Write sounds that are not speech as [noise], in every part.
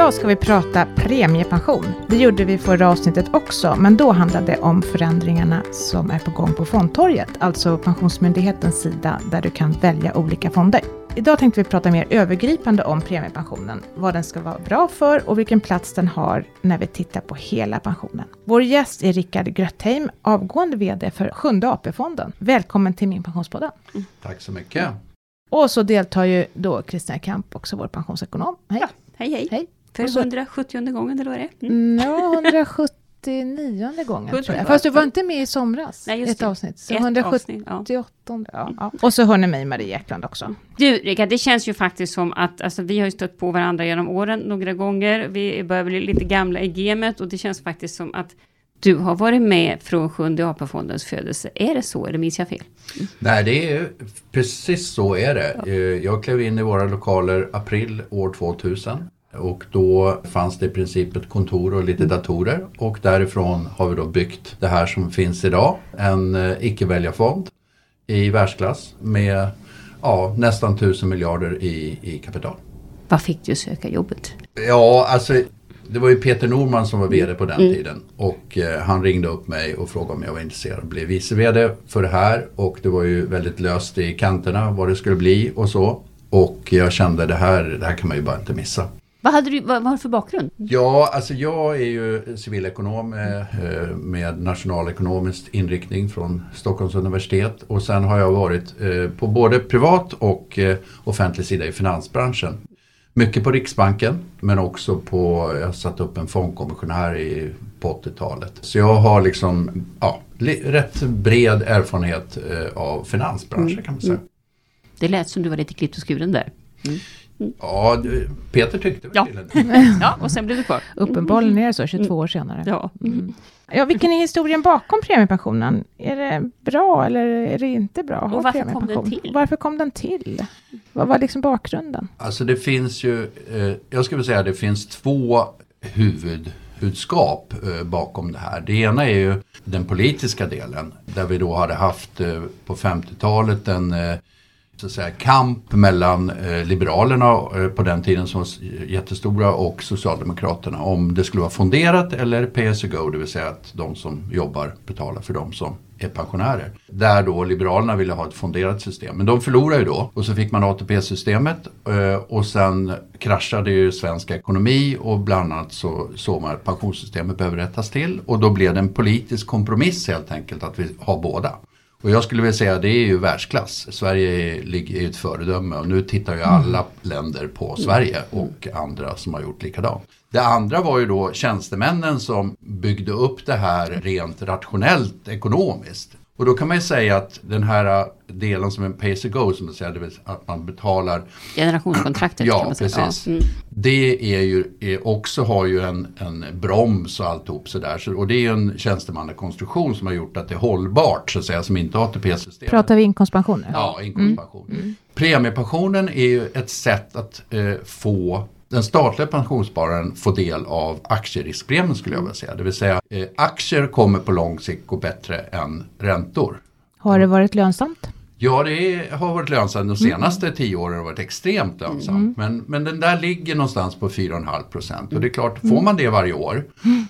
Idag ska vi prata premiepension. Det gjorde vi förra avsnittet också, men då handlade det om förändringarna som är på gång på Fondtorget, alltså Pensionsmyndighetens sida där du kan välja olika fonder. Idag tänkte vi prata mer övergripande om premiepensionen, vad den ska vara bra för och vilken plats den har när vi tittar på hela pensionen. Vår gäst är Rickard Grötheim, avgående VD för Sjunde AP-fonden. Välkommen till Min Pensionspodden. Mm. Tack så mycket. Och så deltar ju då Kristina Kamp, också vår pensionsekonom. Hej! Ja, hej, hej! hej. För så, 170 gången, eller vad är det? Mm. Ja, 179 gången tror jag. Fast du var inte med i somras. Nej, just ett det. avsnitt. Så ett 178. Avsnitt, ja. Ja, ja. Och så hör ni mig, Marie Ekland också. Du, Rika, det känns ju faktiskt som att alltså, vi har ju stött på varandra genom åren några gånger. Vi börjar bli lite gamla i gamet och det känns faktiskt som att du har varit med från Sjunde AP-fondens födelse. Är det så eller minns jag fel? Mm. Nej, det är precis så är det. Ja. Eh, jag klev in i våra lokaler april år 2000. Och då fanns det i princip ett kontor och lite datorer och därifrån har vi då byggt det här som finns idag. En eh, icke-väljarfond i världsklass med ja, nästan tusen miljarder i, i kapital. Vad fick du söka jobbet? Ja, alltså det var ju Peter Norman som var VD på den mm. tiden och eh, han ringde upp mig och frågade om jag var intresserad av att bli vice VD för det här och det var ju väldigt löst i kanterna vad det skulle bli och så. Och jag kände det här, det här kan man ju bara inte missa. Vad, hade du, vad, vad har du för bakgrund? Ja, alltså jag är ju civilekonom med, eh, med nationalekonomisk inriktning från Stockholms universitet och sen har jag varit eh, på både privat och offentlig sida i finansbranschen. Mycket på Riksbanken men också på, jag satt upp en fondkommissionär i, på 80-talet. Så jag har liksom ja, rätt bred erfarenhet eh, av finansbranschen mm. kan man säga. Mm. Det lät som du var lite klippt och skuren där. Mm. Mm. Ja, Peter tyckte väl ja. [laughs] ja, och sen blev du kvar. Uppenbarligen är det så, 22 år senare. Ja. Mm. Ja, vilken är historien bakom premiepensionen? Är det bra eller är det inte bra? Och varför kom den till? Varför kom den till? Vad var liksom bakgrunden? Alltså det finns ju, eh, jag skulle säga det finns två huvudbudskap eh, bakom det här. Det ena är ju den politiska delen där vi då hade haft eh, på 50-talet en eh, så att säga, kamp mellan eh, Liberalerna eh, på den tiden som var eh, jättestora och Socialdemokraterna om det skulle vara fonderat eller pay as you go, det vill säga att de som jobbar betalar för de som är pensionärer. Där då Liberalerna ville ha ett fonderat system. Men de förlorade ju då och så fick man ATP-systemet eh, och sen kraschade ju svensk ekonomi och bland annat så såg man att pensionssystemet behöver rättas till och då blev det en politisk kompromiss helt enkelt att vi har båda. Och jag skulle vilja säga att det är ju världsklass. Sverige är, ett föredöme och nu tittar ju alla länder på Sverige och andra som har gjort likadant. Det andra var ju då tjänstemännen som byggde upp det här rent rationellt ekonomiskt. Och då kan man ju säga att den här delen som en pay as go, som man säger, det vill säga att man betalar Generationskontraktet ja, kan man säga. Precis. Ja, mm. Det är ju, är också har ju en, en broms och alltihop sådär. Så, och det är ju en tjänstemannakonstruktion som har gjort att det är hållbart så att säga, som inte ATP-systemet. Pratar vi inkomstpension? Ja, inkomstpension. Mm. Mm. Premiepensionen är ju ett sätt att eh, få den statliga pensionsspararen får del av aktieriskpremien skulle jag vilja säga. Det vill säga eh, aktier kommer på lång sikt gå bättre än räntor. Har det varit lönsamt? Ja, det har varit lönsamt. De mm. senaste mm. tio åren har varit extremt lönsamt. Mm. Men, men den där ligger någonstans på 4,5 procent. Och det är klart, får mm. man det varje år,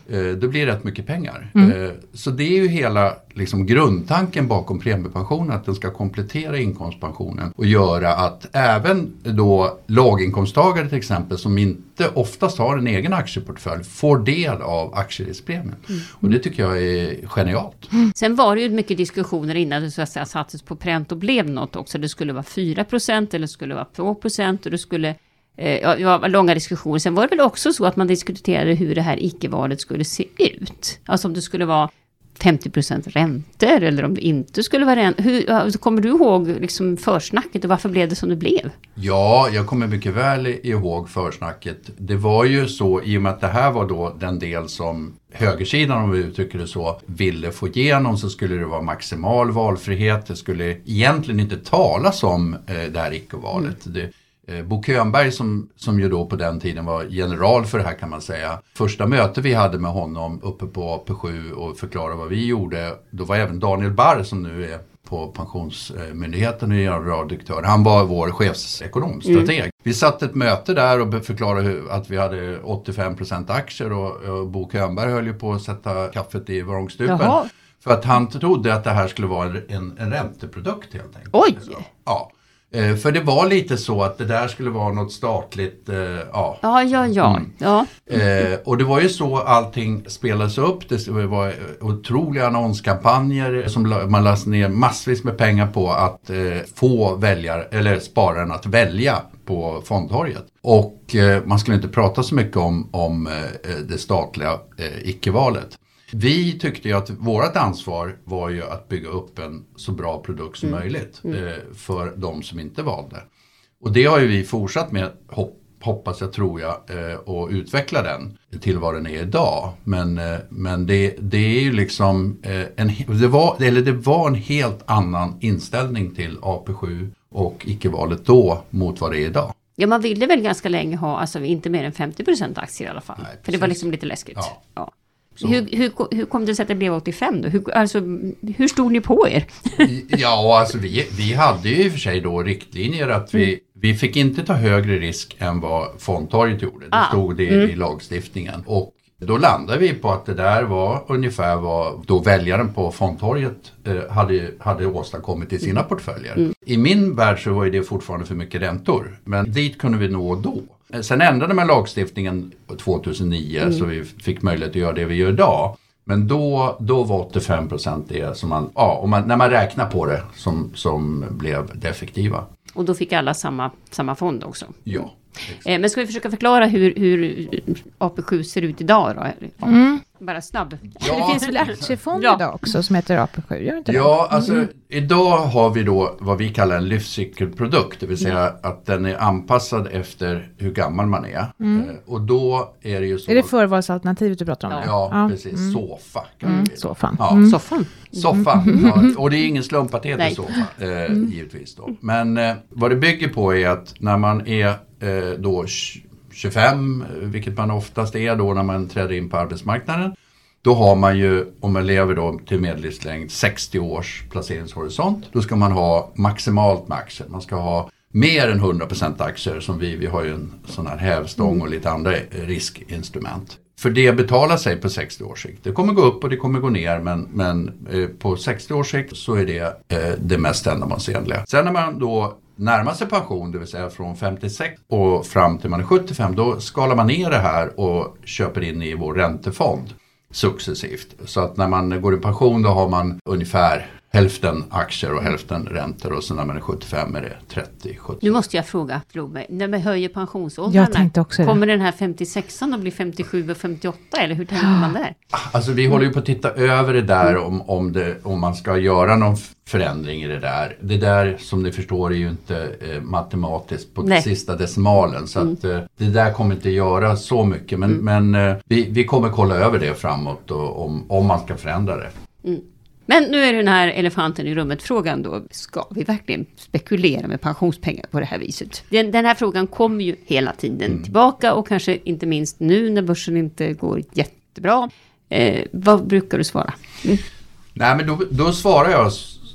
eh, då blir det rätt mycket pengar. Mm. Eh, så det är ju hela liksom, grundtanken bakom premiepensionen, att den ska komplettera inkomstpensionen och göra att även då låginkomsttagare till exempel, som inte oftast har en egen aktieportfölj, får del av aktieriskpremien. Mm. Och det tycker jag är genialt. Sen var det ju mycket diskussioner innan det så att säga, sattes på pränt och blev något också. Det skulle vara 4% eller det skulle vara 2% och det skulle eh, Ja, det var långa diskussioner. Sen var det väl också så att man diskuterade hur det här icke-valet skulle se ut. Alltså om det skulle vara 50% räntor eller om det inte skulle vara räntor. Hur, kommer du ihåg liksom försnacket och varför blev det som det blev? Ja, jag kommer mycket väl ihåg försnacket. Det var ju så i och med att det här var då den del som högersidan om vi uttrycker det så ville få igenom så skulle det vara maximal valfrihet. Det skulle egentligen inte talas om eh, det här icke-valet. Mm. Eh, Bo Könberg som, som ju då på den tiden var general för det här kan man säga. Första mötet vi hade med honom uppe på AP7 och förklara vad vi gjorde, då var även Daniel Barr som nu är på Pensionsmyndigheten och generaldirektör. Han var vår chefsekonom, strateg. Vi satt ett möte där och förklarade hur, att vi hade 85% aktier och, och Bo Könberg höll ju på att sätta kaffet i vrångstupen. Jaha. För att han trodde att det här skulle vara en, en ränteprodukt helt enkelt. Oj! Ja. Eh, För det var lite så att det där skulle vara något statligt, eh, ja. Ja, ja, ja. Mm. ja. Eh, och det var ju så allting spelades upp. Det var otroliga annonskampanjer som man lade ner massvis med pengar på att eh, få väljare, eller spararen att välja på fondtorget. Och eh, man skulle inte prata så mycket om, om det statliga eh, icke-valet. Vi tyckte ju att vårt ansvar var ju att bygga upp en så bra produkt som möjligt eh, för de som inte valde. Och det har ju vi fortsatt med, hopp, hoppas jag, tror jag, eh, och utveckla den till vad den är idag. Men, eh, men det, det är ju liksom eh, en, det var, eller det var en helt annan inställning till AP7 och icke-valet då mot vad det är idag. Ja, man ville väl ganska länge ha, alltså inte mer än 50% aktier i alla fall. Nej, För det var liksom lite läskigt. Ja. Ja. Hur, hur, hur kom det sig att det blev 85 då? Hur, alltså, hur stod ni på er? [laughs] Ja, alltså vi, vi hade ju i och för sig då riktlinjer att vi, vi fick inte ta högre risk än vad fondtorget gjorde. Det Ah, stod det i lagstiftningen. Och då landade vi på att det där var ungefär vad då väljaren på fondtorget eh, hade, hade åstadkommit i sina portföljer. I min värld så var det fortfarande för mycket räntor. Men dit kunde vi nå då. Eh, Sen ändrade man lagstiftningen 2009 så vi fick möjlighet att göra det vi gör idag. Men då, då var 85 procent det som man, ja, man, när man räknar på det som, som blev det effektiva. Och då fick alla samma, samma fond också. Ja. Eh, men ska vi försöka förklara hur, hur AP7 ser ut idag då? Ja. Bara snabb. Det finns väl aktiefond Ja. idag också som heter AP7? Gör det inte det? Ja, alltså idag har vi då vad vi kallar en livscykelprodukt, det vill säga att den är anpassad efter hur gammal man är. Eh, och då är det ju så. Är det förvalsalternativet du pratar om? nu? Ja, precis. Sofa. Kan Mm, vi så fan. Ja, Soffan. Soffan. Ja, och det är ingen slump att det heter soffa, eh, givetvis. Då. Men eh, vad det bygger på är att när man är eh, då 25, vilket man oftast är då när man träder in på arbetsmarknaden. Då har man ju, om man lever då till medellivslängd, 60 års placeringshorisont. Då ska man ha maximalt med aktier. Man ska ha mer än 100% aktier som vi, vi har ju en sån här hävstång och lite andra eh, riskinstrument. För det betalar sig på 60 års sikt. Det kommer gå upp och det kommer gå ner men, men eh, på 60 års sikt så är det eh, det mest ändamålsenliga. Sen när man då närmar sig pension, det vill säga från 56 och fram till man är 75, då skalar man ner det här och köper in i vår räntefond successivt. Så att när man går i pension då har man ungefär hälften aktier och hälften räntor och sen när man är 75 är det 30, 70. Nu måste jag fråga Florberg, när vi höjer pensionsåldrarna, Jag tänkte också det. kommer den här 56an att bli 57 och 58 eller hur tänker man där? Alltså vi håller ju på att titta över det där om, om, det, om man ska göra någon förändring i det där. Det där som ni förstår är ju inte eh, matematiskt på Nej. sista decimalen. Så att eh, det där kommer inte göra så mycket. Men, men eh, vi, vi kommer kolla över det framåt och, om, om man ska förändra det. Men nu är den här elefanten i rummet frågan då, ska vi verkligen spekulera med pensionspengar på det här viset? Den, den här frågan kommer ju hela tiden tillbaka och kanske inte minst nu när börsen inte går jättebra. Eh, vad brukar du svara? Nej men då, då svarar jag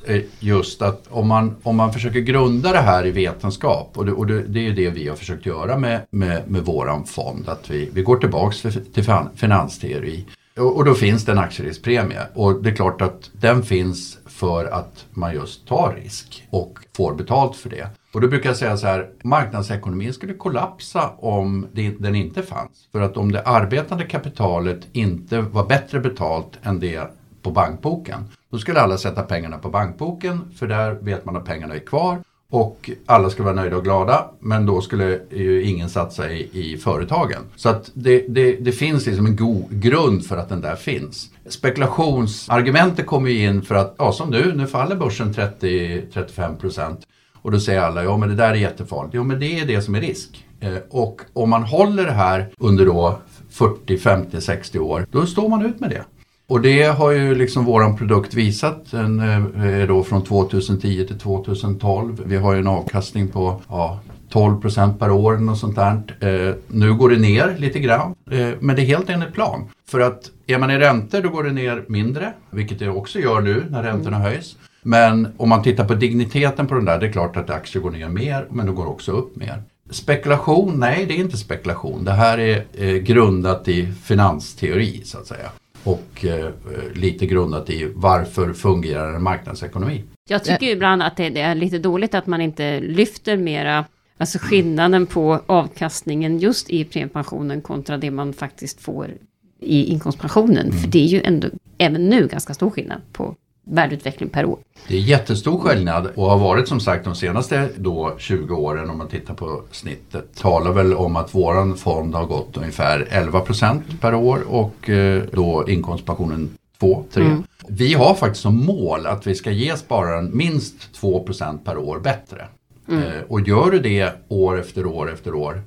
eh, just att om man, om man försöker grunda det här i vetenskap och det, och det, det är det vi har försökt göra med, med, med våran fond. Att vi, vi går tillbaks till, till fin- finansteori och, då finns det en aktieriskpremie och det är klart att den finns för att man just tar risk och får betalt för det. Och då brukar jag säga så här, marknadsekonomin skulle kollapsa om det, den inte fanns. För att om det arbetande kapitalet inte var bättre betalt än det på bankboken. Då skulle alla sätta pengarna på bankboken för där vet man att pengarna är kvar och alla skulle vara nöjda och glada men då skulle ju ingen satsa i, i företagen. Så att det, det, det finns liksom en god grund för att den där finns. Spekulationsargumentet kommer ju in för att, ja som nu, nu faller börsen 30-35 procent. Och då säger alla, ja men det där är jättefarligt. Jo men det är det som är risk. Eh, och om man håller det här under då 40, 50, 60 år, då står man ut med det. Och det har ju liksom våran produkt visat. Den eh, är då från 2010 till 2012. Vi har ju en avkastning på ja, 12 procent per år något sånt där. Eh, nu går det ner lite grann, eh, men det är helt enligt plan. För att är man i räntor då går det ner mindre, vilket det också gör nu när räntorna höjs. Men om man tittar på digniteten på den där, det är klart att aktier går ner mer men det går också upp mer. Spekulation? Nej, det är inte spekulation. Det här är eh, grundat i finansteori så att säga. Och eh, lite grundat i varför fungerar en marknadsekonomi. Jag tycker ibland att det, är lite dåligt att man inte lyfter mera Alltså skillnaden på avkastningen just i premiepensionen kontra det man faktiskt får i inkomstpensionen. Mm. För det är ju ändå även nu ganska stor skillnad på värdeutveckling per år. Det är jättestor skillnad och har varit som sagt de senaste då 20 åren om man tittar på snittet. Talar väl om att våran fond har gått ungefär 11% per år och eh, då inkomstpensionen 2, 3. Mm. Vi har faktiskt som mål att vi ska ge spararen minst 2% per år bättre. Mm. Eh, och gör du det år efter år efter år,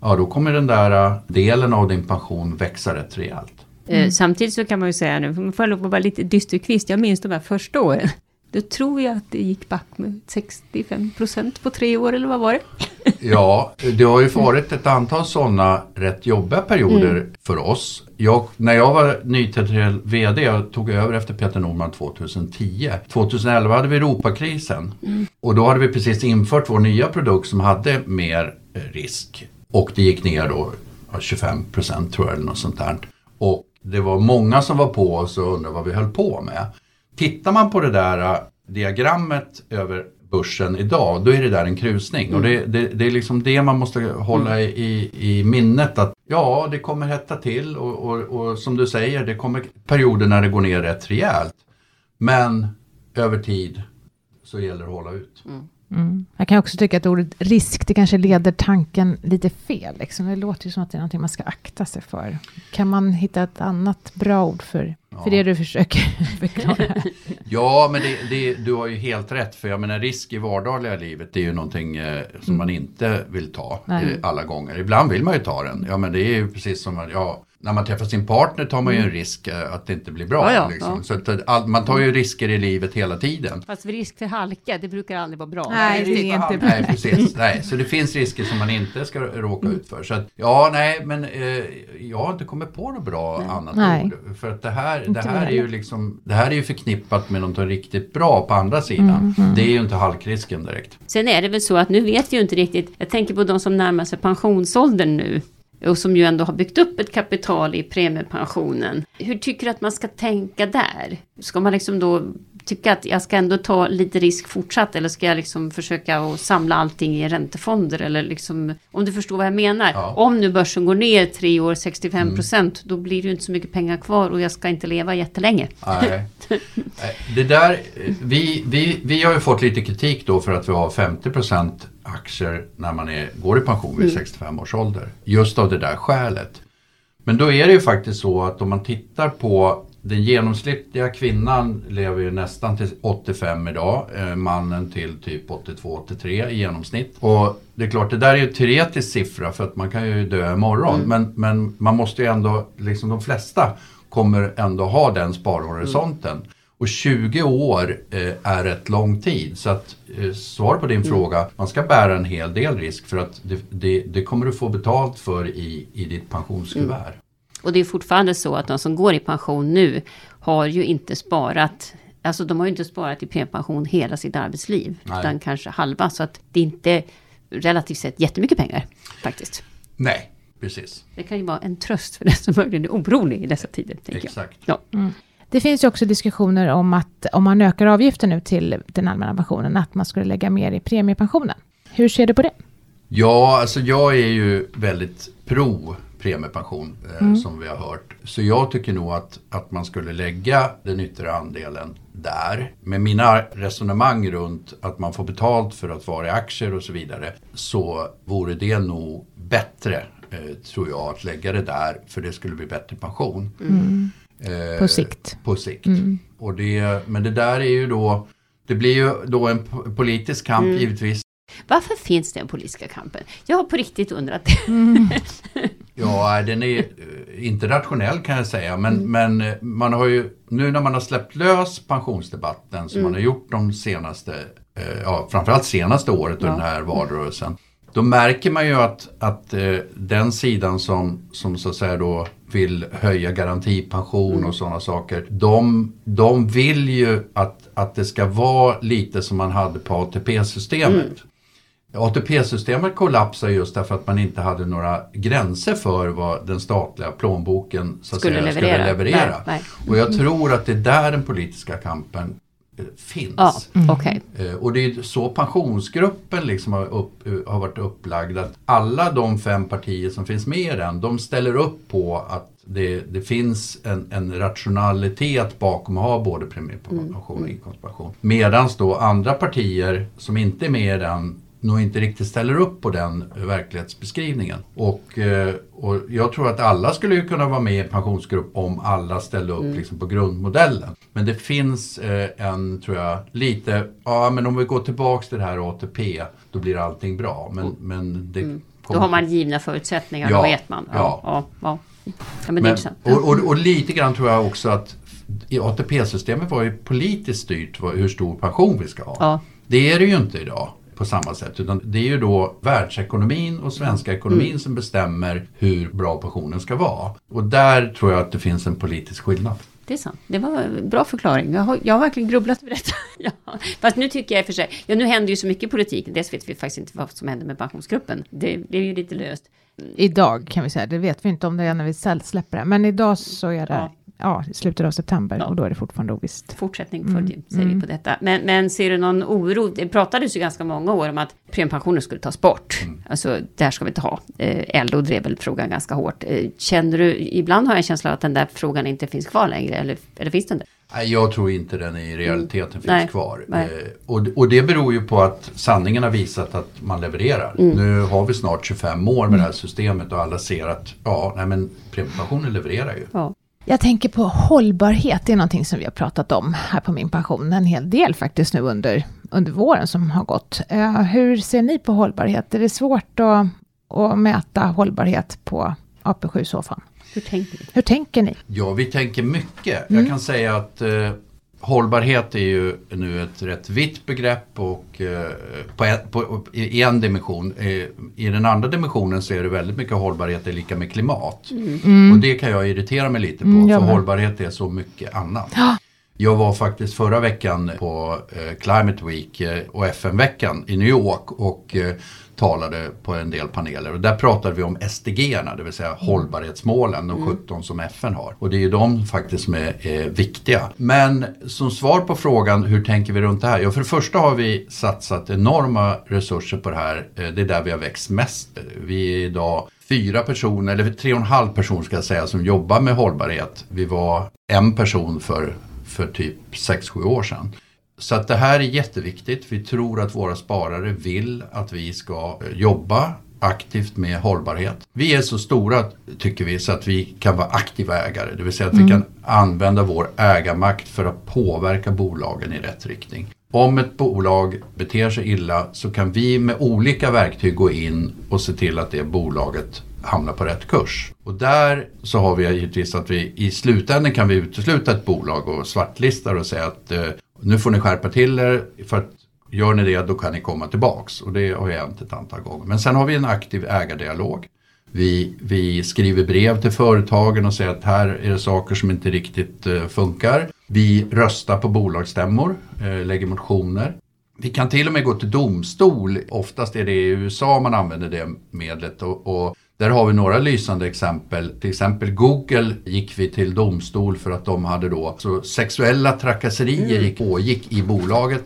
ja då kommer den där eh, delen av din pension växa rätt rejält. Mm. Samtidigt så kan man ju säga nu, får man får vara lite dysterkvist, jag minns de här första åren. Då tror jag att det gick back med 65 procent på tre år, eller vad var det? [laughs] ja, det har ju varit ett antal sådana rätt jobbiga perioder mm. för oss. Jag, när jag var nytillträdd VD, jag tog över efter Peter Norman 2010. 2011 hade vi Europakrisen mm. och då hade vi precis infört vår nya produkt som hade mer eh, risk. Och det gick ner då 25 procent tror jag eller något sånt där. Och det var många som var på oss och undrade vad vi höll på med. Tittar man på det där äh, diagrammet över börsen idag, då är det där en krusning. Mm. Och det, det, det, är liksom det man måste hålla mm. i, i minnet att ja, det kommer hetta till och, och, och, som du säger, det kommer perioder när det går ner rätt rejält. Men över tid så gäller det att hålla ut. Mm. Mm. Jag kan också tycka att ordet risk, det kanske leder tanken lite fel. Liksom. Det låter ju som att det är någonting man ska akta sig för. Kan man hitta ett annat bra ord för, ja. för det du försöker [laughs] förklara? [laughs] ja, men det, det, du har ju helt rätt. För jag menar risk i vardagliga livet, det är ju någonting eh, som mm. man inte vill ta eh, alla gånger. Ibland vill man ju ta den. Ja, men det är ju precis som, ja, när man träffar sin partner tar man ju en mm. risk eh, att det inte blir bra. Ja, ja, liksom. ja. Så att, eh, all, man tar ju risker i livet hela tiden. Fast risk för halka, det brukar aldrig vara bra. Nej, det är inte bra. Nej, precis. Nej, så det finns risker som man inte ska råka mm. ut för. Så att, ja, nej, men eh, jag har inte kommit på något bra nej. annat nej. ord. För att det här, det här är ju liksom, det här är ju förknippat med något riktigt bra på andra sidan. Mm, mm. Det är ju inte halkrisken direkt. Sen är det väl så att nu vet vi ju inte riktigt, jag tänker på de som närmar sig pensionsåldern nu och som ju ändå har byggt upp ett kapital i premiepensionen. Hur tycker du att man ska tänka där? Ska man liksom då tycka att jag ska ändå ta lite risk fortsatt eller ska jag liksom försöka att samla allting i räntefonder eller liksom om du förstår vad jag menar. Ja. Om nu börsen går ner tre år 65 procent mm. då blir det ju inte så mycket pengar kvar och jag ska inte leva jättelänge. Nej. [laughs] Det där, vi, vi, vi har ju fått lite kritik då för att vi har 50 procent aktier när man är, går i pension vid mm. 65 års ålder. Just av det där skälet. Men då är det ju faktiskt så att om man tittar på den genomsnittliga kvinnan lever ju nästan till 85 idag, eh, mannen till typ 82-83 i genomsnitt. Och det är klart, det där är ju en teoretisk siffra för att man kan ju dö imorgon. Mm. Men, men man måste ju ändå, liksom de flesta kommer ändå ha den sparhorisonten. Mm. Och 20 år eh, är rätt lång tid. Så att eh, svar på din mm. fråga, man ska bära en hel del risk för att det, det, det kommer du få betalt för i, i ditt pensionskuvert. Mm. Och det är fortfarande så att de som går i pension nu har ju inte sparat Alltså de har ju inte sparat i premiepension hela sitt arbetsliv. Nej. Utan kanske halva. Så att det är inte relativt sett jättemycket pengar faktiskt. Nej, precis. Det kan ju vara en tröst för den som möjligen är orolig i dessa tider. Exakt. Jag. Ja. Mm. Det finns ju också diskussioner om att om man ökar avgiften nu till den allmänna pensionen, att man skulle lägga mer i premiepensionen. Hur ser du på det? Ja, alltså jag är ju väldigt pro premiepension eh, mm. som vi har hört. Så jag tycker nog att, att man skulle lägga den yttre andelen där. Med mina resonemang runt att man får betalt för att vara i aktier och så vidare så vore det nog bättre eh, tror jag att lägga det där för det skulle bli bättre pension. Mm. Eh, på sikt. På sikt. Mm. Och det, men det där är ju då det blir ju då en politisk kamp mm. givetvis. Varför finns den politiska kampen? Jag har på riktigt undrat det. Mm. [laughs] ja, den är eh, inte rationell kan jag säga. Men, mm. men eh, man har ju, nu när man har släppt lös pensionsdebatten som mm. man har gjort de senaste, ja framförallt senaste året och ja. den här valrörelsen. Då märker man ju att, att eh, den sidan som, som så att säga då vill höja garantipension Mm. och sådana saker. De, de vill ju att, att det ska vara lite som man hade på ATP-systemet. Mm. ATP-systemet kollapsade just därför att man inte hade några gränser för vad den statliga plånboken så Skulle säga, leverera. skulle leverera. Nej, nej. Och jag tror att det är där den politiska kampen finns. Ja, okej. Eh, Och det är så pensionsgruppen liksom har, upp, eh, har varit upplagd att alla de fem partier som finns med i den, de ställer upp på att det, det finns en, en rationalitet bakom att ha både premiepension och inkomstpension. Medan då andra partier som inte är med i den nog inte riktigt ställer upp på den verklighetsbeskrivningen. Och, eh, och jag tror att alla skulle kunna vara med i en pensionsgrupp om alla ställde upp liksom på grundmodellen. Men det finns eh, en, tror jag, lite, ja men om vi går tillbaks till det här ATP, då blir allting bra. Men, men det Då kommer- har man givna förutsättningar, Ja, då vet man. ja. Ja, ja, ja. men det är Men, och, och, och lite grann tror jag också att ATP-systemet var ju politiskt styrt hur stor pension vi ska ha. Ja. Det är det ju inte idag på samma sätt. Utan det är ju då världsekonomin och svenska ekonomin Mm. som bestämmer hur bra pensionen ska vara. Och där tror jag att det finns en politisk skillnad. Det är sant. Det var en bra förklaring. Jag har, jag har verkligen grubblat över detta. [laughs] ja. Fast nu tycker jag i och för sig, ja nu händer ju så mycket i politiken. Dels vet vi faktiskt inte vad som händer med pensionsgruppen. Det, det är ju lite löst. Idag kan vi säga, det vet vi inte om det är när vi släpper det. Men idag så är det Ja. Ja. slutet av september Ja. och då är det fortfarande ovisst. Fortsättning Mm, följer, säger vi på detta. Men, men ser du någon oro? Det pratades ju ganska många år om att premiepensionen skulle tas bort. Mm. Alltså, det här ska vi inte ha. Eh, LO drev väl frågan ganska hårt. Eh, känner du, ibland har jag en känsla att den där frågan inte finns kvar längre, eller, eller finns den det? Nej, jag tror inte den i realiteten finns Nej, kvar. nej. Eh, och, och det beror ju på att sanningen har visat att man levererar. Mm. Nu har vi snart 25 år med det här systemet och alla ser att ja, nej men premiepensionen levererar ju. Ja. Jag tänker på hållbarhet, det är någonting som vi har pratat om här på Min Pension en hel del faktiskt nu under, under våren som har gått. Eh, hur ser ni på hållbarhet? Är det svårt att, att mäta hållbarhet på AP7-soffan? Hur tänker du? Hur tänker ni? Ja, vi tänker mycket. Mm. Jag kan säga att eh, hållbarhet är ju nu ett rätt vitt begrepp och eh, på, på, i en dimension. Eh, I den andra dimensionen så är det väldigt mycket hållbarhet är lika med klimat. Och det kan jag irritera mig lite på Mm, för hållbarhet är så mycket annat. Jag var faktiskt förra veckan på eh, Climate Week eh, och FN-veckan i New York och talade på en del paneler. Och där pratade vi om SDG-erna, det vill säga hållbarhetsmålen, de 17 som FN har. Och det är ju de faktiskt som är eh, viktiga. Men som svar på frågan, hur tänker vi runt det här? Ja, för det första har vi satsat enorma resurser på det här. Eh, det är där vi har växt mest. Vi är idag fyra personer, eller tre och en halv person ska jag säga, som jobbar med hållbarhet. Vi var en person för, för typ 6-7 år sedan. Så att det här är jätteviktigt. Vi tror att våra sparare vill att vi ska eh, jobba aktivt med hållbarhet. Vi är så stora, tycker vi, så att vi kan vara aktiva ägare. Det vill säga att vi kan använda vår ägarmakt för att påverka bolagen i rätt riktning. Om ett bolag beter sig illa så kan vi med olika verktyg gå in och se till att det bolaget hamnar på rätt kurs. Och där så har vi givetvis att vi i slutändan kan vi utesluta ett bolag och svartlistar och säga att eh, nu får ni skärpa till er för att gör ni det då kan ni komma tillbaks. Och det har ju hänt ett antal gånger. Men sen har vi en aktiv ägardialog. Vi, vi skriver brev till företagen och säger att här är det saker som inte riktigt eh, funkar. Vi röstar på bolagsstämmor, eh, lägger motioner. Vi kan till och med gå till domstol. Oftast är det i USA man använder det medlet. Och, och där har vi några lysande exempel. Till exempel Google gick vi till domstol för att de hade då så sexuella trakasserier gick, pågick i bolaget.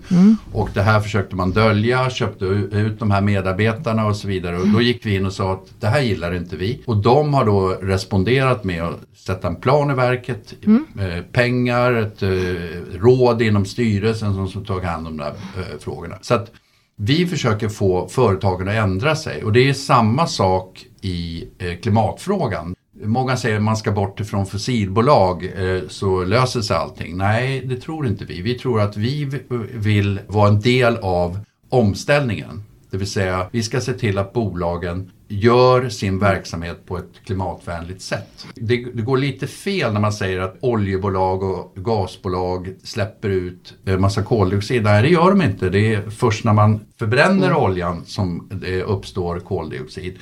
Och det här försökte man dölja, köpte ut de här medarbetarna och så vidare. Och då gick vi in och sa att det här gillar inte vi. Och de har då responderat med att sätta en plan i verket, eh, pengar, ett eh, råd inom styrelsen som, som tar hand om de där eh, frågorna. Så att vi försöker få företagen att ändra sig och det är samma sak i eh, klimatfrågan. Många säger att man ska bort ifrån fossilbolag eh, så löser sig allting. Nej, det tror inte vi. Vi tror att vi vill vara en del av omställningen. Det vill säga, vi ska se till att bolagen gör sin verksamhet på ett klimatvänligt sätt. Det, det, går lite fel när man säger att oljebolag och gasbolag släpper ut massa koldioxid. Nej, det gör de inte. Det är först när man förbränner mm. oljan som det uppstår koldioxid.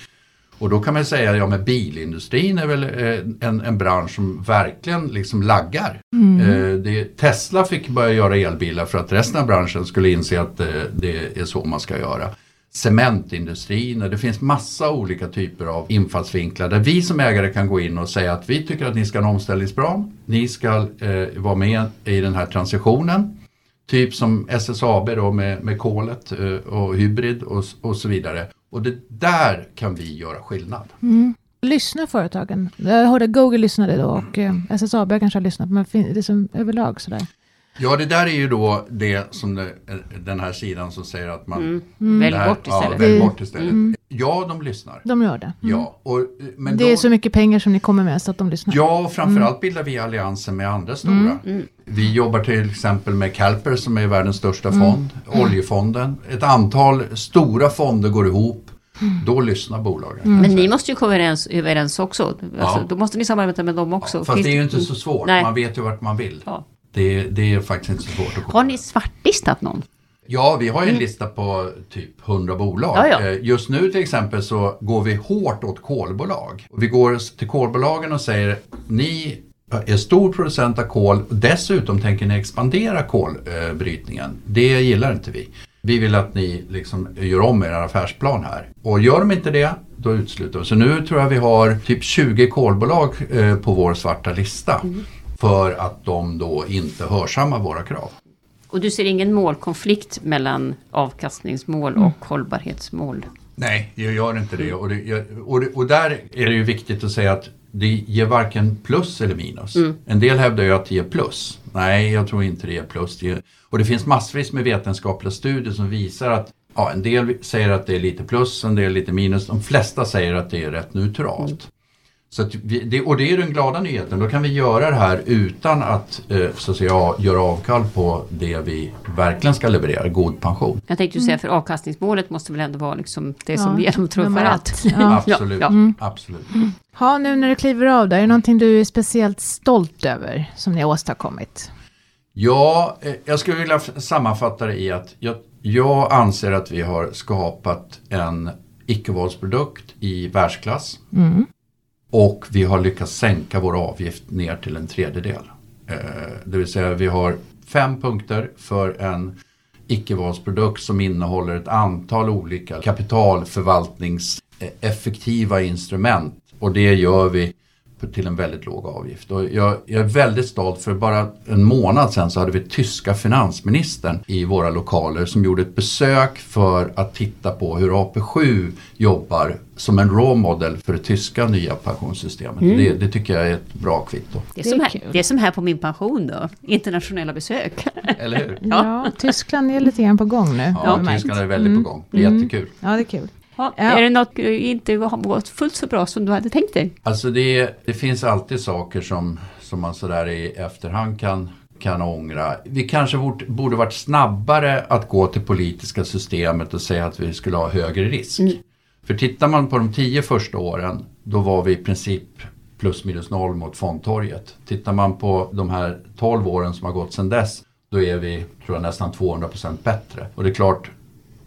Och då kan man säga, ja men bilindustrin är väl eh, en, en bransch som verkligen liksom laggar. Mm. Eh, det, Tesla fick börja göra elbilar för att resten av branschen skulle inse att det, eh, det är så man ska göra cementindustrin och det finns massa olika typer av infallsvinklar där vi som ägare kan gå in och säga att vi tycker att ni ska ha en omställningsplan. Ni ska eh, vara med i den här transitionen. Typ som SSAB då med, med kolet eh, och hybrid och, och så vidare. Och det där kan vi göra skillnad. Mm. Lyssnar företagen? Jag hörde Google lyssnade då och eh, SSAB kanske har lyssnat, men det är som överlag sådär. Ja, det där är ju då det som det, den här sidan som säger att man... Mm. Mm. Välj bort istället. Ja, välj bort istället. Mm. Ja, de lyssnar. De gör det. Mm. Ja, och, men det då, är så mycket pengar som ni kommer med så att de lyssnar. Ja, och framförallt mm. bildar vi allianser med andra stora. Mm. Vi jobbar till exempel med Calper som är världens största fond, Oljefonden. Ett antal stora fonder går ihop då lyssnar bolagen. Mm. Men ni måste ju komma överens, överens också. Alltså, ja. Då måste ni samarbeta med dem också. Ja, fast Finns det är ju inte så svårt. Nej. Man vet ju vart man vill. Ja. Det, det är faktiskt inte så svårt att komma. Har ni svartlistat någon? Ja, vi har ju en lista på typ 100 bolag. Ja, ja. Eh, just nu till exempel så går vi hårt åt kolbolag. Vi går till kolbolagen och säger ni är stor producent av kol och dessutom tänker ni expandera kolbrytningen. Det gillar inte vi. Vi vill att ni liksom gör om er affärsplan här. Och gör de inte det, då utesluter vi. Så nu tror jag vi har typ 20 kolbolag eh, på vår svarta lista. Mm för att de då inte hörsammar våra krav. Och du ser ingen målkonflikt mellan avkastningsmål mm. och hållbarhetsmål? Nej, jag gör inte det. Och, det, och, det, och där är det ju viktigt att säga att det ger varken plus eller minus. Mm. En del hävdar ju att det ger plus. Nej, jag tror inte det ger plus. Det ger, och det finns massvis med vetenskapliga studier som visar att ja, en del säger att det är lite plus, en del lite minus. De flesta säger att det är rätt neutralt. Mm. Så vi, det, och det är den glada nyheten, då kan vi göra det här utan att, eh, så att säga, göra avkall på det vi verkligen ska leverera, god pension. Jag tänkte säga, för avkastningsmålet måste väl ändå vara liksom det som ja, genomtrumfar allt. [laughs] Ja. absolut. Ja. Mm. absolut. Mm. Ha, nu när du kliver av där, är det någonting du är speciellt stolt över som ni har åstadkommit? Ja, eh, jag skulle vilja sammanfatta det i att jag, jag anser att vi har skapat en icke-våldsprodukt i världsklass. Mm. Och vi har lyckats sänka vår avgift ner till en tredjedel. Eh, det vill säga vi har fem punkter för en icke-valsprodukt som innehåller ett antal olika kapitalförvaltningseffektiva instrument. Och det gör vi till en väldigt låg avgift. Och jag, jag, är väldigt stolt för bara en månad sedan så hade vi tyska finansministern i våra lokaler som gjorde ett besök för att titta på hur AP7 jobbar som en raw model för det tyska nya pensionssystemet. Mm. Det, det, tycker jag är ett bra kvitto. Det är, som här, det är som här på min pension då, internationella besök. Eller hur? Ja, ja Tyskland är lite grann på gång nu. Ja, Tyskland är väldigt mm. på gång. Det är mm. jättekul. Ja, det är kul. Ja, är det något inte har gått fullt så bra som du hade tänkt dig? Alltså det, det finns alltid saker som, som man sådär i efterhand kan kan ångra. Vi kanske borde varit snabbare att gå till politiska systemet och säga att vi skulle ha högre risk. Mm. För tittar man på de tio första åren, då var vi i princip plus minus noll mot fondtorget. Tittar man på de här tolv åren som har gått sedan dess, då är vi tror jag, nästan 200% bättre. Och det är klart,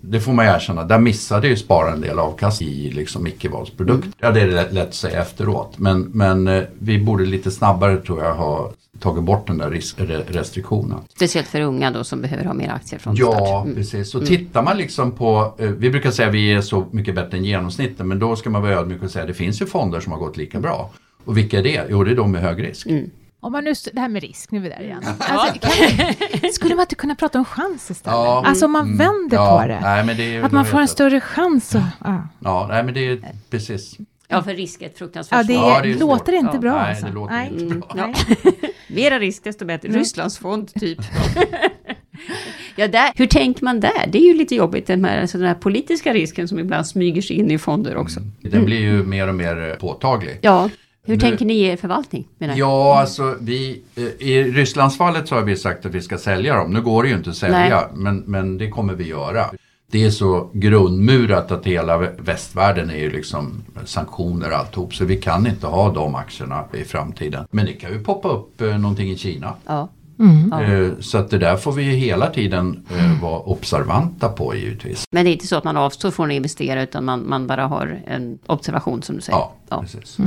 det får man erkänna, där missade ju Spara en del avkastning i liksom icke-valsprodukt. Mm. Ja, det är lätt, lätt att säga efteråt. Men, men eh, vi borde lite snabbare tror jag ha tagit bort den där risk, restriktionen. Speciellt för unga då som behöver ha mer aktier från ja, start. Ja, mm. precis. Så mm. tittar man liksom på, eh, vi brukar säga att vi är så mycket bättre än genomsnittet, men då ska man vara ödmjuk och säga att det finns ju fonder som har gått lika bra. Och vilka är det? Jo, det är de med hög risk. Mm. Om man nu, det här med risk, nu är vi där igen. Alltså, kan, skulle man inte kunna prata om chans istället? Ja, alltså om man mm, vänder ja, på det. Nej, det att man får en större chans. Och, ja. ja, nej men det är precis. Ja, för risk är ett fruktansvärt ja, det, är, ja, det låter svårt. inte bra. Nej, alltså. det låter nej. inte bra. Mm, ja. [laughs] Mera risk, desto bättre. Mm. Rysslands fond, typ. [laughs] [laughs] ja, där, hur tänker man där? Det är ju lite jobbigt, den här, alltså den här politiska risken som ibland smyger sig in i fonder också. Mm. Den blir ju mer och mer påtaglig. Ja. Hur nu, tänker ni i er förvaltning? Ja, alltså vi, eh, i Rysslandsfallet så har vi sagt att vi ska sälja dem. Nu går det ju inte att sälja, men, men det kommer vi göra. det är så grundmurat att hela västvärlden är ju liksom sanktioner och alltihop. Så vi kan inte ha de aktierna i framtiden. Men det kan ju poppa upp eh, någonting i Kina. Ja. Mm. Eh, Så att det där får vi ju hela tiden vara observanta på givetvis. Men det är inte så att man avstår från att investera utan man, man bara har en observation som du säger. Ja, Ja. precis.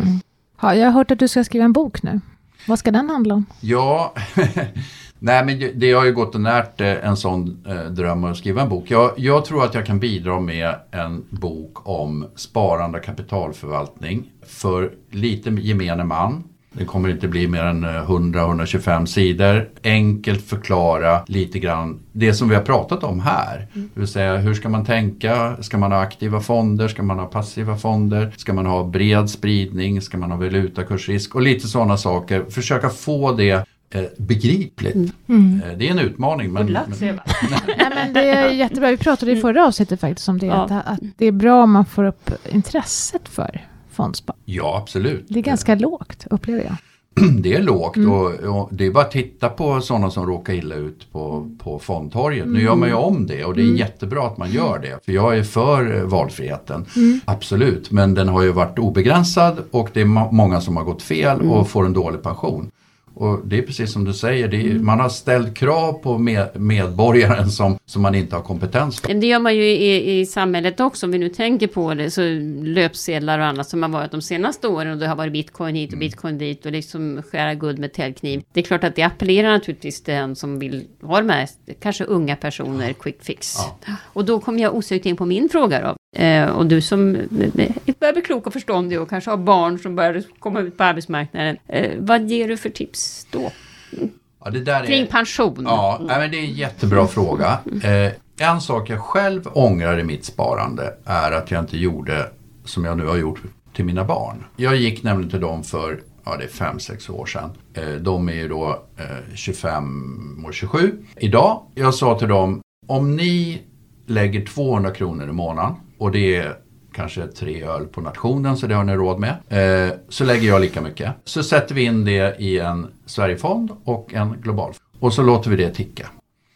Ja, jag har hört att du ska skriva en bok nu. Vad ska den handla om? Ja, [laughs] nej men det- har ju gått och närt eh, en sån eh, dröm att skriva en bok. Jag, jag tror att jag kan bidra med en bok om sparande och kapitalförvaltning för lite gemene man. Det kommer inte bli mer än eh, 100-125 sidor. Enkelt förklara lite grann det som vi har pratat om här. Det vill säga hur ska man tänka? Ska man ha aktiva fonder? Ska man ha passiva fonder? Ska man ha bred spridning? Ska man ha valutakursrisk? Och lite sådana saker. Försöka få det eh, begripligt. Eh, det är en utmaning. Men, luck, [laughs] men. Nej, men det är jättebra. Vi pratade i förra avsnittet faktiskt om det. Ja. Att, att det är bra om man får upp intresset för fondspar. ja, absolut. Det är ganska lågt, upplever jag. [clears throat] Det är lågt och, och det är bara att titta på sådana som råkar illa ut på, på fondtorget. Nu gör man ju om det och det är jättebra att man gör det. För jag är för eh, valfriheten, absolut. Men den har ju varit obegränsad och det är må- många som har gått fel och får en dålig pension. Och det är precis som du säger, är, man har ställt krav på med, medborgaren som, som man inte har kompetens för. Det gör man ju i, i samhället också, om vi nu tänker på det, så löpsedlar och annat som har varit de senaste åren och det har varit bitcoin hit och bitcoin dit och liksom skära guld med täljkniv. Det är klart att det appellerar naturligtvis till den som vill ha de här, kanske unga personer, quick fix. Och då kommer jag osökt in på min fråga då. Eh, och du som eh, börjar bli klok och förståndig och kanske har barn som börjar komma ut på arbetsmarknaden. Eh, vad ger du för tips då? Ja, det där är, Kring pension? Ja, men det är en jättebra fråga. En sak jag själv ångrar i mitt sparande är att jag inte gjorde som jag nu har gjort till mina barn. Jag gick nämligen till dem för ja, det är 5-6 år sedan. De är ju då eh, 25 och 27 idag. Jag sa till dem, om ni lägger 200 kronor i månaden och det är kanske tre öl på nationen så det har ni råd med. Eh, så lägger jag lika mycket. Så sätter vi in det i en Sverigefond och en global. Och så låter vi det ticka.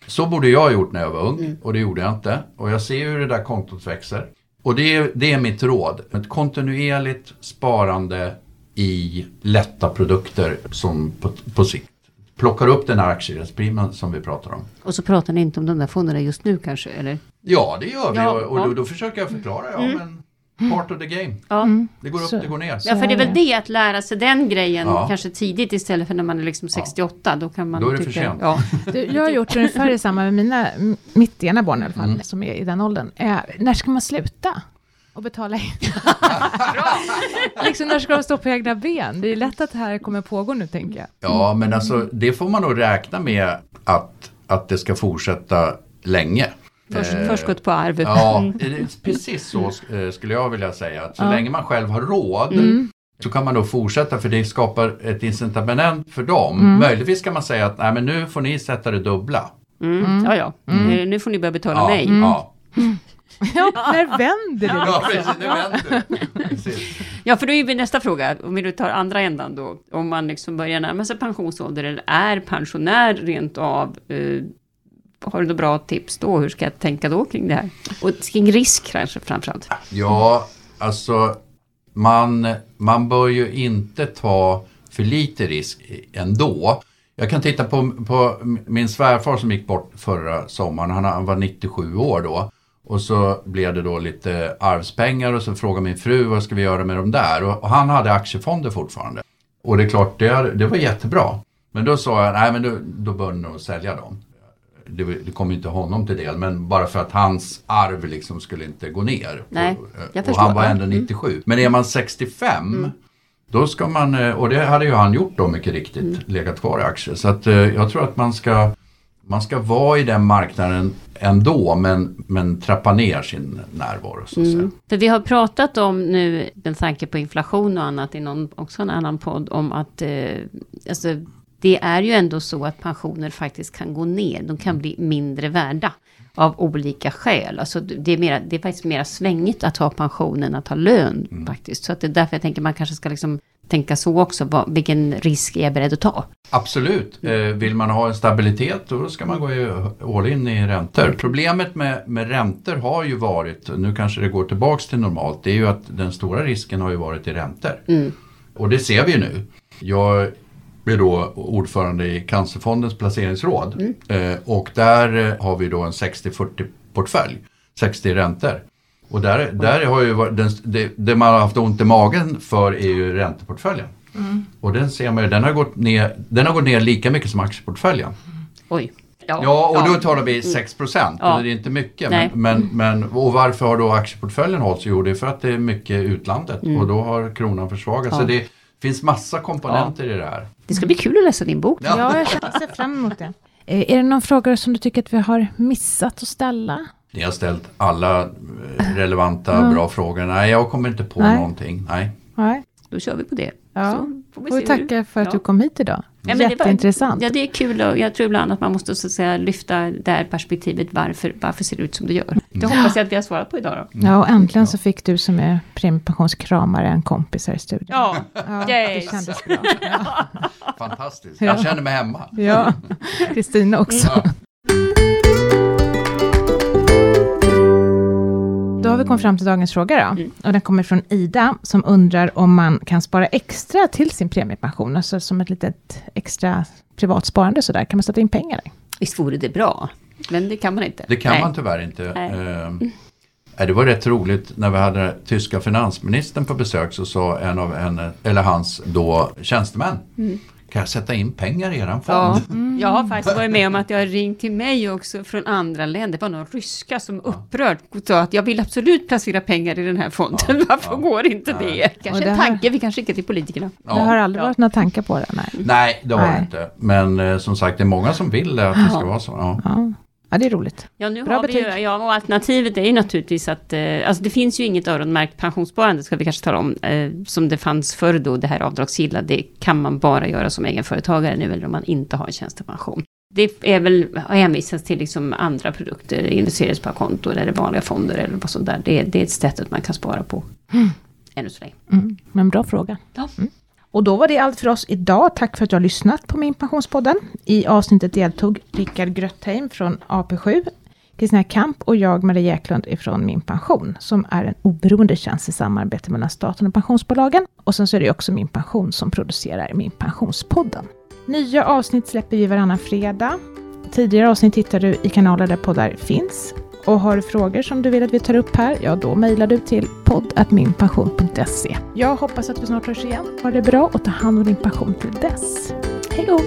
Så borde jag ha gjort när jag var ung och det gjorde jag inte. Och jag ser hur det där kontot växer. Och det är, det är mitt råd. Ett kontinuerligt sparande i lätta produkter som på, på sikt plockar upp den här aktierättsprimen som vi pratar om. Och så pratar ni inte om de där fonderna just nu kanske, eller? Ja, det gör vi Ja, och, och ja. då, då försöker jag förklara. Ja, men part of the game. Ja. Det går upp, Så- det går ner. Ja, för det är väl det att lära sig den grejen Ja. kanske tidigt istället för när man är liksom 68. Då kan man Då är det tycka, för sent. Ja. Du, jag har gjort ungefär detsamma med mina, mitt ena barn i alla fall, Mm. som är i den åldern. Eh, när ska man sluta? Och betala in? [laughs] liksom när ska de stå på egna ben? Det är lätt att det här kommer pågå nu, tänker jag. Ja, men alltså det får man nog räkna med att, att det ska fortsätta länge. Först, Eh, förskott på arvet. Ja, [laughs] är precis så eh, skulle jag vilja säga. Att så länge man själv har råd så kan man då fortsätta för det skapar ett incitament för dem. Möjligtvis kan man säga att Nej, men nu får ni sätta det dubbla. Mm. Ja, ja. Eh, Nu får ni börja betala Ja, mig. ja. Ja, när vänder det? ja precis. Det vänder. Precis. Ja, för då är vi nästa fråga. Om vi nu tar andra ändan då. Om man liksom börjar närma sig pensionsålder eller är pensionär rent av. Eh, har du några bra tips då? Hur ska jag tänka då kring det här? Och kring risk kanske framförallt. Ja, alltså man, man bör ju inte ta för lite risk ändå. Jag kan titta på, på min svärfar som gick bort förra sommaren. Han, han var 97 år då. Och så blev det då lite arvspengar och så frågade min fru vad ska vi göra med dem där? Och, och han hade aktiefonder fortfarande. Och det är klart, det, det var jättebra. Men då sa jag, nej men då, då bör nog sälja dem. Det, det kommer inte honom till del, men bara för att hans arv liksom skulle inte gå ner. Nej, och, jag och förstår. han var ändå Mm. 97. Men är man 65 då ska man, eh, och det hade ju han gjort då mycket riktigt, Mm. legat kvar i aktier. Så att eh, jag tror att man ska, man ska vara i den marknaden ändå men, men trappa ner sin närvaro så att säga. För vi har pratat om nu, med tanke på inflation och annat i någon, också en annan podd, om att eh, alltså, det är ju ändå så att pensioner faktiskt kan gå ner. De kan bli mindre värda av olika skäl. Alltså det är, mera, det är faktiskt mer svängigt att ha pension än att ha lön faktiskt. Så att det är därför jag tänker man kanske ska liksom tänka så också. Vad, vilken risk är jag beredd att ta? Absolut. Eh, vill man ha en stabilitet då ska man gå all in i räntor. Problemet med, med räntor har ju varit, nu kanske det går tillbaks till normalt, det är ju att den stora risken har ju varit i räntor. Mm. Och det ser vi ju nu. Jag är då ordförande i Cancerfondens placeringsråd Mm. eh, och där har vi då en 60-40 portfölj, 60 räntor. Och där, där har ju varit, den, det, det man har haft ont i magen för är ju ränteportföljen. Och den ser man ju, den har, gått ner, den har gått ner lika mycket som aktieportföljen. Oj. Ja, och då talar vi 6 procent. Ja. Det är inte mycket. Men, men, men, och varför har då aktieportföljen hållits? Jo, det är för att det är mycket utlandet och då har kronan försvagats. Mm. Ja. Så det finns massa komponenter i det här. Det ska bli kul att läsa din bok. Ja. Ja, jag känner- ser fram emot det. Eh, Är det någon fråga som du tycker att vi har missat att ställa? Ni har ställt alla eh, relevanta bra frågor. Nej, jag kommer inte på Nej. någonting. Nej. Nej. Då kör vi på det. Ja. Så får vi Får vi se hur- tacka för att Ja. du kom hit idag. Ja, men det var- Jätteintressant. Ja, det är kul och jag tror ibland att man måste så att säga, lyfta det här perspektivet. Varför, varför ser det ut som det gör? Det hoppas jag att vi har svarat på idag då. Ja, och äntligen så fick du som är premiepensionskramare en kompis här i studion. Ja, Ja, Yes. det kändes bra. Ja, Fantastiskt. Ja. Jag känner mig hemma. ja. Kristina också. Har vi kommit fram till dagens fråga då. Mm. Och den kommer från Ida som undrar om man kan spara extra till sin premiepension. Alltså som ett litet extra privat sparande sådär. Kan man sätta in pengar där? visst vore det bra. Men det kan man inte. Det kan Nej. man tyvärr inte. Nej. Eh, det var rätt roligt när vi hade tyska finansministern på besök så sa en av henne, eller hans då tjänstemän. Kan jag sätta in pengar i eran fond? Ja, jag har faktiskt varit med om att jag har ringt till mig också från andra länder. Det var någon ryska som upprört sa att jag vill absolut placera pengar i den här fonden. Varför ja. går inte Nej. det? Kanske Och det en tanke vi kan skicka till politikerna. Ja. Det har aldrig Ja. varit några tankar på det. Nej. Nej, det har Nej. det inte. Men eh, som sagt, det är många som vill att det ska Ja. vara så. Ja. Det är roligt. Ja, nu Bra har vi ju, betyg. ja, och alternativet är ju naturligtvis att, eh, alltså det finns ju inget öronmärkt pensionssparande, ska vi kanske tala om, eh, som det fanns förr då, det här avdragsgilla, det kan man bara göra som egenföretagare nu, eller om man inte har en tjänstepension. Det är väl hänvisas till liksom andra produkter, investeringssparkonto eller vanliga fonder eller vad sånt där. Det, det är ett sätt att man kan spara på. Ännu så länge. Mm. Men bra fråga. Ja. Och då var det allt för oss idag. Tack för att du har lyssnat på Min Pensionspodden. I avsnittet deltog Rickard Grötheim från AP7, Kristina Kamp och jag, Maria Eklund, ifrån Min Pension, som är en oberoende tjänst i samarbete mellan staten och pensionsbolagen. Och sen så är det också Min Pension som producerar Min Pensionspodden. Nya avsnitt släpper vi varannan fredag. Tidigare avsnitt hittar du i kanaler där poddar finns. Och har du frågor som du vill att vi tar upp här, ja då mejlar du till podd.minpension.se. Jag hoppas att vi snart hörs igen. Ha det bra och ta hand om din pension till dess. Hej då!